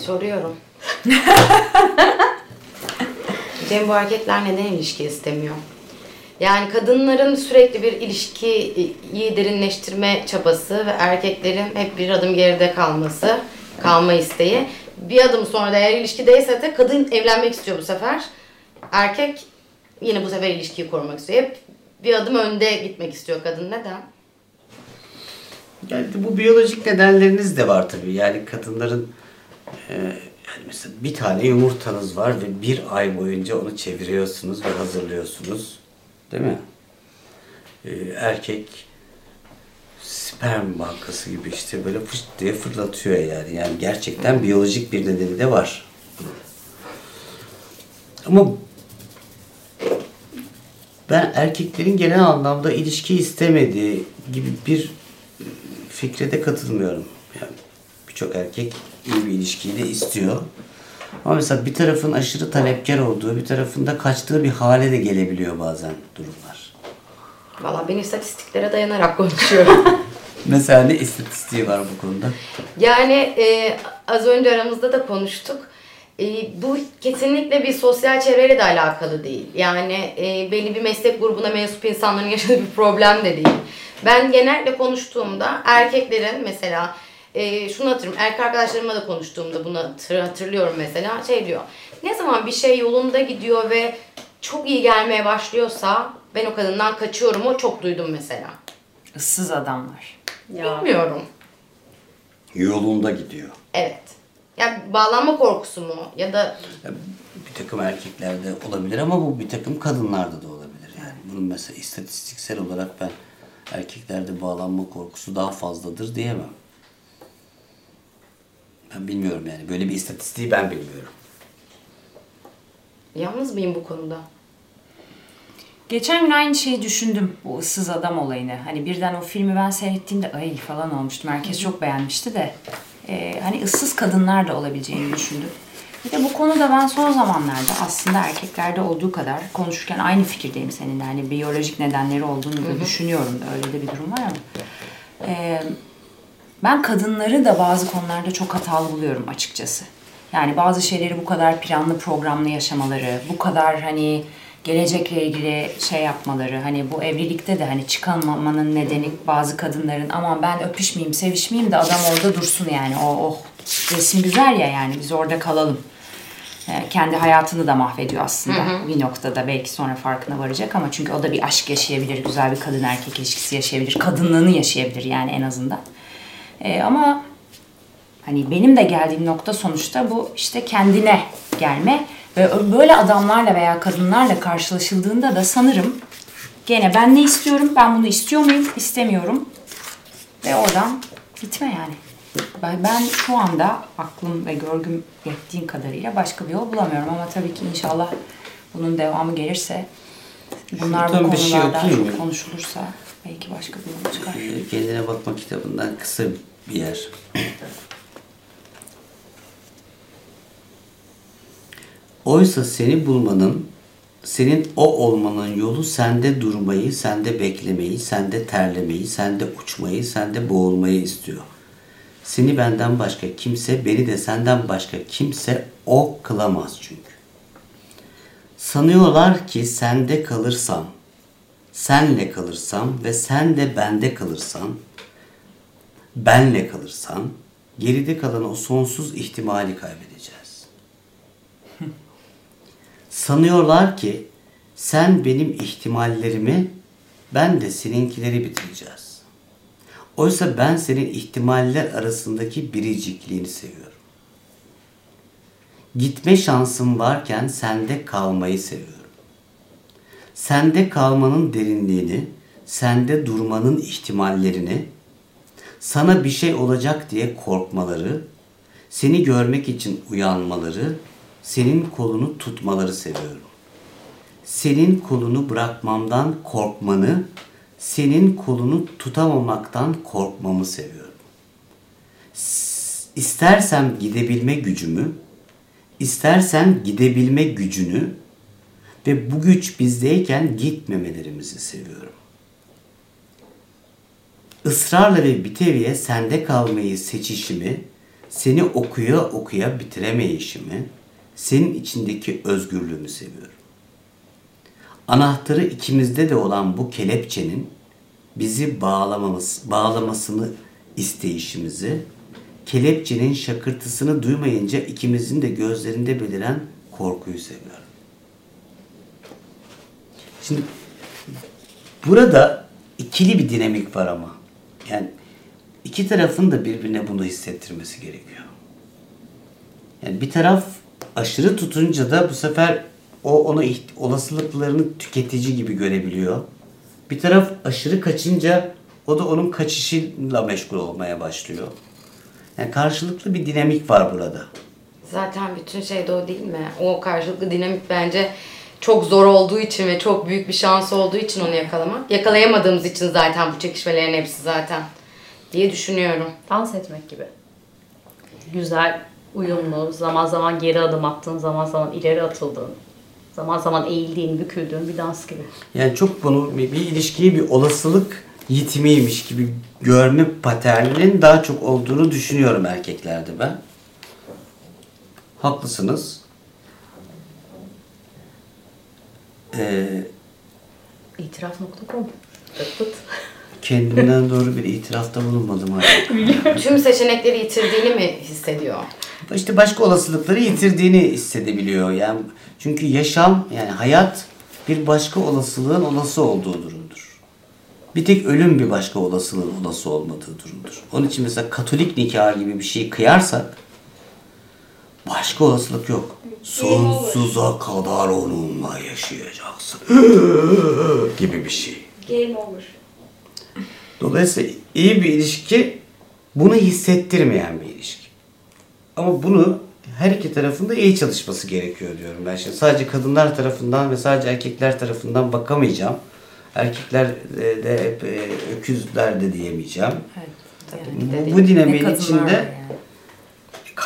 Soruyorum. Cem bu erkekler neden ilişki istemiyor? Yani kadınların sürekli bir ilişkiyi derinleştirme çabası ve erkeklerin hep bir adım geride kalması, kalma isteği. Bir adım sonra da eğer ilişkideyse de kadın evlenmek istiyor bu sefer. Erkek yine bu sefer ilişkiyi korumak istiyor. Hep bir adım önde gitmek istiyor kadın. Neden? Yani bu biyolojik nedenleriniz de var tabii. Yani kadınların mesela bir tane yumurtanız var ve bir ay boyunca onu çeviriyorsunuz ve hazırlıyorsunuz. Değil mi? E, erkek sperm bankası gibi işte böyle fışt diye fırlatıyor yani. Yani gerçekten biyolojik bir nedeni de var. Ama ben erkeklerin genel anlamda ilişki istemediği gibi bir fikre de katılmıyorum. Yani birçok erkek iyi bir ilişkiyi de istiyor. Ama mesela bir tarafın aşırı talepkar olduğu, bir tarafında kaçtığı bir hale de gelebiliyor bazen durumlar. Valla ben istatistiklere dayanarak konuşuyorum. Mesela ne istatistiği var bu konuda? Yani e, az önce aramızda da konuştuk. E, bu kesinlikle bir sosyal çevreyle de alakalı değil. Yani e, belli bir meslek grubuna mensup insanların yaşadığı bir problem de değil. Ben genellikle konuştuğumda erkeklerin mesela e, şunu hatırlıyorum. Erkek arkadaşlarımla da konuştuğumda bunu hatır, hatırlıyorum mesela. Şey diyor. Ne zaman bir şey yolunda gidiyor ve çok iyi gelmeye başlıyorsa ben o kadından kaçıyorum. O çok duydum mesela. Issız adamlar. Bilmiyorum. Yolunda gidiyor. Evet. Yani bağlanma korkusu mu? Ya da bir takım erkeklerde olabilir ama bu bir takım kadınlarda da olabilir. Yani bunun mesela istatistiksel olarak ben erkeklerde bağlanma korkusu daha fazladır diyemem. Ben bilmiyorum yani. Böyle bir istatistiği ben bilmiyorum. yalnız mıyım bu konuda? Geçen gün aynı şeyi düşündüm bu ıssız adam olayını. Hani birden o filmi ben seyrettiğimde ay falan olmuştum. Herkes çok beğenmişti de. Ee, hani ıssız kadınlar da olabileceğini düşündüm. Bir de bu konuda ben son zamanlarda aslında erkeklerde olduğu kadar konuşurken aynı fikirdeyim seninle. Hani biyolojik nedenleri olduğunu da düşünüyorum. Öyle de bir durum var ama. Ee, ben kadınları da bazı konularda çok hatalı buluyorum açıkçası. Yani bazı şeyleri bu kadar planlı programlı yaşamaları, bu kadar hani gelecekle ilgili şey yapmaları, hani bu evlilikte de hani çıkamamanın nedeni bazı kadınların aman ben öpüşmeyeyim, sevişmeyeyim de adam orada dursun yani. O oh resim güzel ya yani biz orada kalalım. Ee, kendi hayatını da mahvediyor aslında bir noktada belki sonra farkına varacak ama çünkü o da bir aşk yaşayabilir, güzel bir kadın erkek ilişkisi yaşayabilir, kadınlığını yaşayabilir yani en azından. Ee, ama hani benim de geldiğim nokta sonuçta bu işte kendine gelme ve böyle adamlarla veya kadınlarla karşılaşıldığında da sanırım gene ben ne istiyorum, ben bunu istiyor muyum, istemiyorum. Ve oradan gitme yani. Ben, ben şu anda aklım ve görgüm yettiğin kadarıyla başka bir yol bulamıyorum ama tabii ki inşallah bunun devamı gelirse bunlar bu Şuradan bir şey konularda okuyayım çok konuşulursa belki başka bir yol çıkar. Ee, Kendine bakma kitabından kısa bir yer. Oysa seni bulmanın, senin o olmanın yolu sende durmayı, sende beklemeyi, sende terlemeyi, sende uçmayı, sende boğulmayı istiyor. Seni benden başka kimse, beni de senden başka kimse o kılamaz çünkü. Sanıyorlar ki sende kalırsam, senle kalırsam ve sen de bende kalırsan, benle kalırsan, geride kalan o sonsuz ihtimali kaybedeceğiz. Sanıyorlar ki sen benim ihtimallerimi, ben de seninkileri bitireceğiz. Oysa ben senin ihtimaller arasındaki biricikliğini seviyorum. Gitme şansım varken sende kalmayı seviyorum. Sende kalmanın derinliğini, sende durmanın ihtimallerini, sana bir şey olacak diye korkmaları, seni görmek için uyanmaları, senin kolunu tutmaları seviyorum. Senin kolunu bırakmamdan korkmanı, senin kolunu tutamamaktan korkmamı seviyorum. İstersem gidebilme gücümü, istersen gidebilme gücünü ve bu güç bizdeyken gitmemelerimizi seviyorum. Israrla ve biteviye sende kalmayı seçişimi, Seni okuya okuya bitiremeyişimi, senin içindeki özgürlüğümü seviyorum. Anahtarı ikimizde de olan bu kelepçenin bizi bağlamamız, bağlamasını isteyişimizi, kelepçenin şakırtısını duymayınca ikimizin de gözlerinde beliren korkuyu seviyorum. Şimdi burada ikili bir dinamik var ama. Yani iki tarafın da birbirine bunu hissettirmesi gerekiyor. Yani bir taraf aşırı tutunca da bu sefer o iht- olasılıklarını tüketici gibi görebiliyor. Bir taraf aşırı kaçınca o da onun kaçışıyla meşgul olmaya başlıyor. Yani karşılıklı bir dinamik var burada. Zaten bütün şey de o değil mi? O karşılıklı dinamik bence çok zor olduğu için ve çok büyük bir şans olduğu için onu yakalamak. Yakalayamadığımız için zaten bu çekişmelerin hepsi zaten diye düşünüyorum. Dans etmek gibi. Güzel, uyumlu, zaman zaman geri adım attığın, zaman zaman ileri atıldığın, zaman zaman eğildiğin, büküldüğün bir dans gibi. Yani çok bunu bir, bir ilişkiyi bir olasılık yitimiymiş gibi görme paterninin daha çok olduğunu düşünüyorum erkeklerde ben. Haklısınız. Ee, İtiraf.com kendimden doğru bir itirafta bulunmadım hala. Tüm seçenekleri yitirdiğini mi hissediyor? İşte başka olasılıkları yitirdiğini hissedebiliyor. Yani çünkü yaşam yani hayat bir başka olasılığın olası olduğu durumdur. Bir tek ölüm bir başka olasılığın olası olmadığı durumdur. Onun için mesela Katolik nikahı gibi bir şey kıyarsak başka olasılık yok. Sonsuza kadar onunla yaşayacaksın. gibi bir şey. Game over. Dolayısıyla iyi bir ilişki bunu hissettirmeyen bir ilişki. Ama bunu her iki tarafında iyi çalışması gerekiyor diyorum ben. Şimdi sadece kadınlar tarafından ve sadece erkekler tarafından bakamayacağım. Erkekler de, de hep e, öküzler de diyemeyeceğim. Evet. Tabii Bu, bu dinamiğin içinde yani.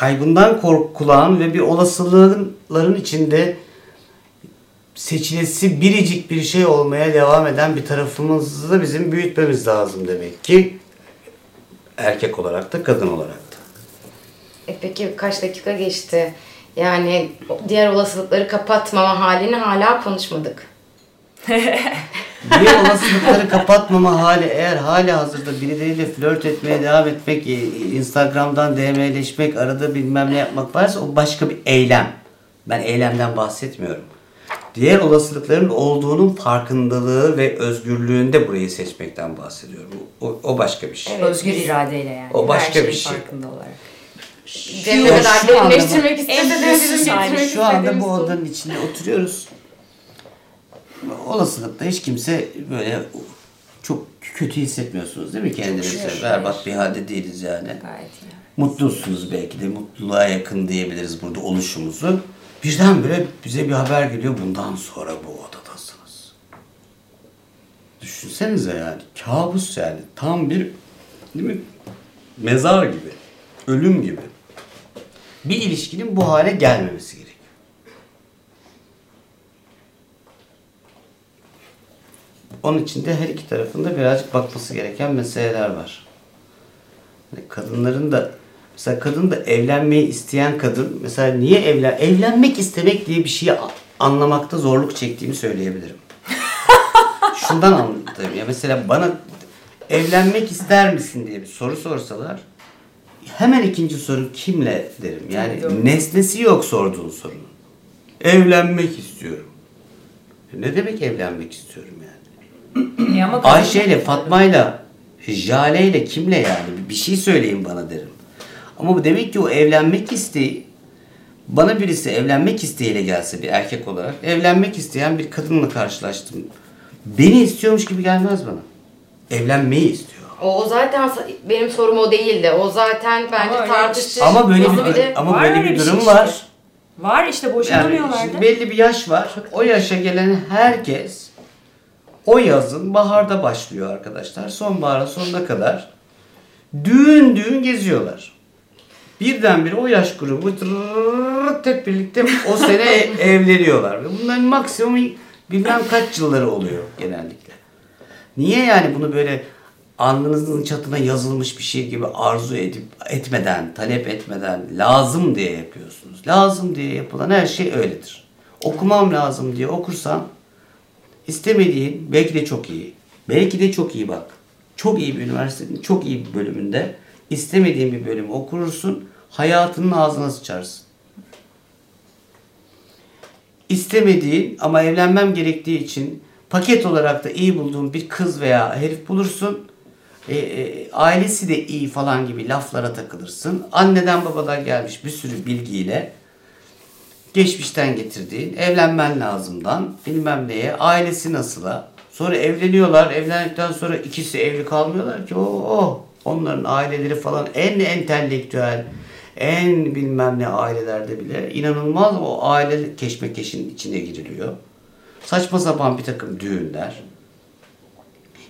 Kaybından korkulan ve bir olasılığların içinde seçilesi biricik bir şey olmaya devam eden bir tarafımızı da bizim büyütmemiz lazım demek ki. Erkek olarak da kadın olarak da. E peki kaç dakika geçti? Yani diğer olasılıkları kapatmama halini hala konuşmadık. Diğer olasılıkları kapatmama hali eğer hala hazırda birileriyle flört etmeye devam etmek, e, Instagram'dan DM'leşmek, arada bilmem ne yapmak varsa o başka bir eylem. Ben eylemden bahsetmiyorum. Diğer olasılıkların olduğunun farkındalığı ve özgürlüğünde burayı seçmekten bahsediyorum. O, o başka bir şey. Evet. Özgür iradeyle yani. O başka Her bir şey. farkında olarak. Cem ne Şu- kadar şu anda derinleştirmek istese de bizim getirmek Şu anda bu odanın içinde oturuyoruz. Olasılıkla hiç kimse böyle çok kötü hissetmiyorsunuz değil mi kendinizi? şükür. Berbat bir halde değiliz yani. Gayet iyi. Mutlusunuz belki de. Mutluluğa yakın diyebiliriz burada oluşumuzu. Birdenbire bize bir haber geliyor. Bundan sonra bu odadasınız. Düşünsenize yani. Kabus yani. Tam bir değil mi? Mezar gibi. Ölüm gibi. Bir ilişkinin bu hale gelmemesi gerekiyor. Onun için de her iki tarafında birazcık bakması gereken meseleler var. Hani kadınların da mesela kadın da evlenmeyi isteyen kadın mesela niye evlen evlenmek istemek diye bir şeyi anlamakta zorluk çektiğimi söyleyebilirim. Şundan anladım ya mesela bana evlenmek ister misin diye bir soru sorsalar hemen ikinci soru kimle derim. Yani doğru. nesnesi yok sorduğun sorunun. Evlenmek istiyorum. Ne demek evlenmek istiyorum yani? Ama kadın- Ayşe ile Fatma ile Jale ile kimle yani bir şey söyleyin bana derim. Ama bu demek ki o evlenmek isteği bana birisi evlenmek isteğiyle gelse bir erkek olarak evlenmek isteyen bir kadınla karşılaştım. Beni istiyormuş gibi gelmez bana. Evlenmeyi istiyor. O, o zaten benim sorum o değildi. O zaten bence öyle tartışılır. Ama böyle bir, de- ama böyle öyle bir bir durum şey var. işte. Var işte Yani boşanamıyorlardı. şimdi belli bir yaş var. O yaşa gelen herkes o yazın baharda başlıyor arkadaşlar. Sonbahara sonuna kadar düğün düğün geziyorlar. Birdenbire o yaş grubu hep birlikte o sene evleniyorlar. Ve bunların maksimum bilmem kaç yılları oluyor genellikle. Niye yani bunu böyle alnınızın çatına yazılmış bir şey gibi arzu edip etmeden, talep etmeden lazım diye yapıyorsunuz. Lazım diye yapılan her şey öyledir. Okumam lazım diye okursan istemediğin belki de çok iyi. Belki de çok iyi bak. Çok iyi bir üniversitenin çok iyi bir bölümünde istemediğin bir bölümü okursun. Hayatının ağzına sıçarsın. İstemediğin ama evlenmem gerektiği için paket olarak da iyi bulduğun bir kız veya herif bulursun. E, e, ailesi de iyi falan gibi laflara takılırsın. Anneden babadan gelmiş bir sürü bilgiyle geçmişten getirdiğin, evlenmen lazımdan bilmem neye, ailesi nasıla. Sonra evleniyorlar. Evlendikten sonra ikisi evli kalmıyorlar ki. O onların aileleri falan en entelektüel, en bilmem ne ailelerde bile inanılmaz o aile keşmekeşin içine giriliyor. Saçma sapan bir takım düğünler.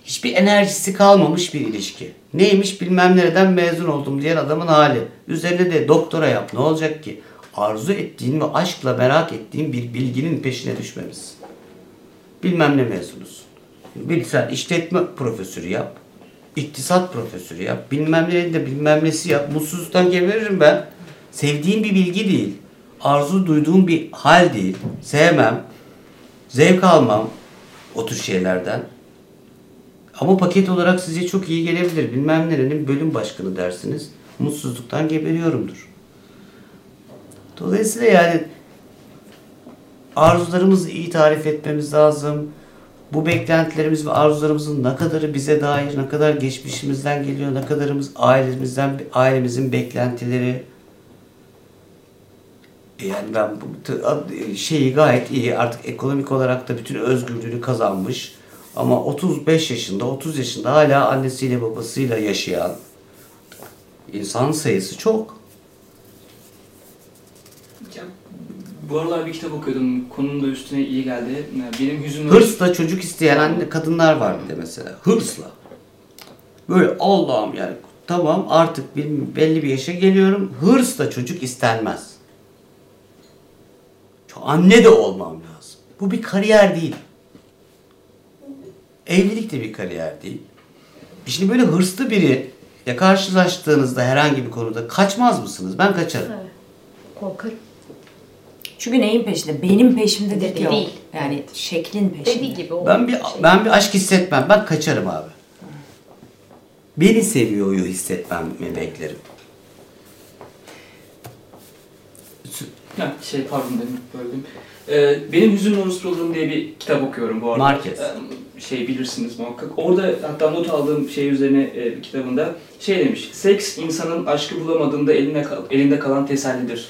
Hiçbir enerjisi kalmamış bir ilişki. Neymiş bilmem nereden mezun oldum diyen adamın hali. Üzerine de doktora yap ne olacak ki? Arzu ettiğin ve aşkla merak ettiğin bir bilginin peşine düşmemiz. Bilmem ne mezunusun. Bilsen işletme profesörü yap. İktisat profesörü yap. Bilmem ne de bilmem nesi yap. Mutsuzluktan geberirim ben. Sevdiğim bir bilgi değil. Arzu duyduğum bir hal değil. Sevmem. Zevk almam o tür şeylerden. Ama paket olarak size çok iyi gelebilir. Bilmem nerenin bölüm başkanı dersiniz. Mutsuzluktan geberiyorumdur. Dolayısıyla yani arzularımızı iyi tarif etmemiz lazım. Bu beklentilerimiz ve arzularımızın ne kadarı bize dair, ne kadar geçmişimizden geliyor, ne kadarımız ailemizden, ailemizin beklentileri. Yani ben bu şeyi gayet iyi artık ekonomik olarak da bütün özgürlüğünü kazanmış. Ama 35 yaşında, 30 yaşında hala annesiyle babasıyla yaşayan insan sayısı çok. Ya, bu aralar bir kitap okuyordum. Konunun da üstüne iyi geldi. Benim hüzünlü... Hırsla çocuk isteyen anne kadınlar var bir de mesela. Hırsla. Böyle Allah'ım yani tamam artık bir, belli bir yaşa geliyorum. Hırsla çocuk istenmez. Çok anne de olmam lazım. Bu bir kariyer değil. Evlilik de bir kariyer değil. Şimdi böyle hırslı biri ya karşılaştığınızda herhangi bir konuda kaçmaz mısınız? Ben kaçarım. Korkarım. Çünkü neyin peşinde? Benim peşimde değil. Değil. Değil. Yani şeklin peşinde. Dediği gibi o Ben bir şey. ben bir aşk hissetmem. Ben kaçarım abi. Beni seviyor hissetmemi beklerim. Ha, şey pardon dedim böldüm. Ee, benim Hüzünlü Unutulduğum diye bir kitap okuyorum bu arada. Marquez. Ee, şey bilirsiniz muhakkak. Orada hatta not aldığım şey üzerine e, kitabında şey demiş. Seks insanın aşkı bulamadığında eline kal- elinde kalan tesellidir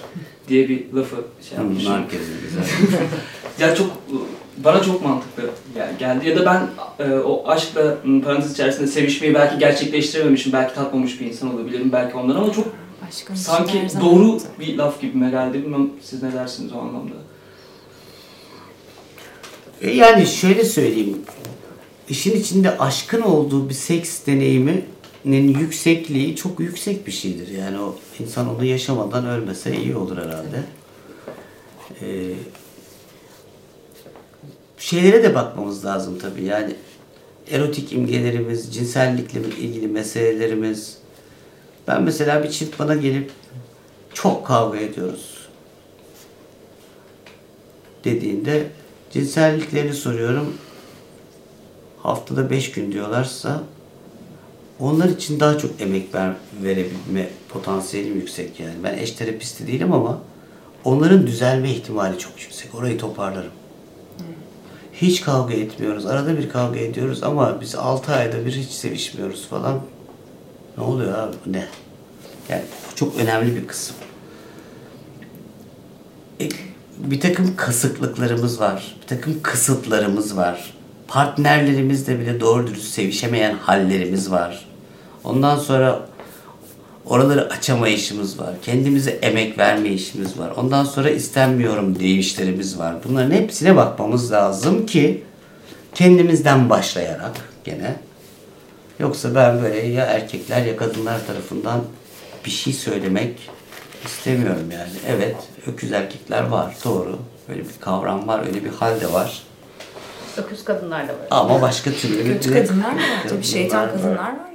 diye bir lafı şey yapmış. Merkezin güzel. Ya çok bana çok mantıklı yani geldi ya da ben e, o aşkla m, parantez içerisinde sevişmeyi belki gerçekleştirememişim, belki tatmamış bir insan olabilirim belki ondan ama çok Aşkın sanki doğru bir laf gibime geldi. Bilmem siz ne dersiniz o anlamda. E yani şöyle söyleyeyim. İşin içinde aşkın olduğu bir seks deneyiminin yüksekliği çok yüksek bir şeydir. Yani o insan onu yaşamadan ölmese iyi olur herhalde. Ee, şeylere de bakmamız lazım tabii. Yani erotik imgelerimiz, cinsellikle ilgili meselelerimiz. Ben mesela bir çift bana gelip çok kavga ediyoruz dediğinde cinselliklerini soruyorum. Haftada beş gün diyorlarsa onlar için daha çok emek ver, verebilme potansiyelim yüksek yani. Ben eş terapisti değilim ama onların düzelme ihtimali çok yüksek. Orayı toparlarım. Hiç kavga etmiyoruz. Arada bir kavga ediyoruz ama biz 6 ayda bir hiç sevişmiyoruz falan. Ne oluyor abi bu ne? Yani çok önemli bir kısım. E, bir takım kasıklıklarımız var. Bir takım kısıtlarımız var. Partnerlerimizle bile doğru dürüst sevişemeyen hallerimiz var. Ondan sonra oraları açamayışımız var. Kendimize emek vermeyişimiz var. Ondan sonra istenmiyorum deyişlerimiz var. Bunların hepsine bakmamız lazım ki kendimizden başlayarak gene Yoksa ben böyle ya erkekler ya kadınlar tarafından bir şey söylemek istemiyorum yani. Evet, öküz erkekler var, doğru. Öyle bir kavram var, öyle bir hal de var. Öküz kadınlar da var. Ama başka türlü Kötü kadınlar mı var? Tabii şeytan kadınlar var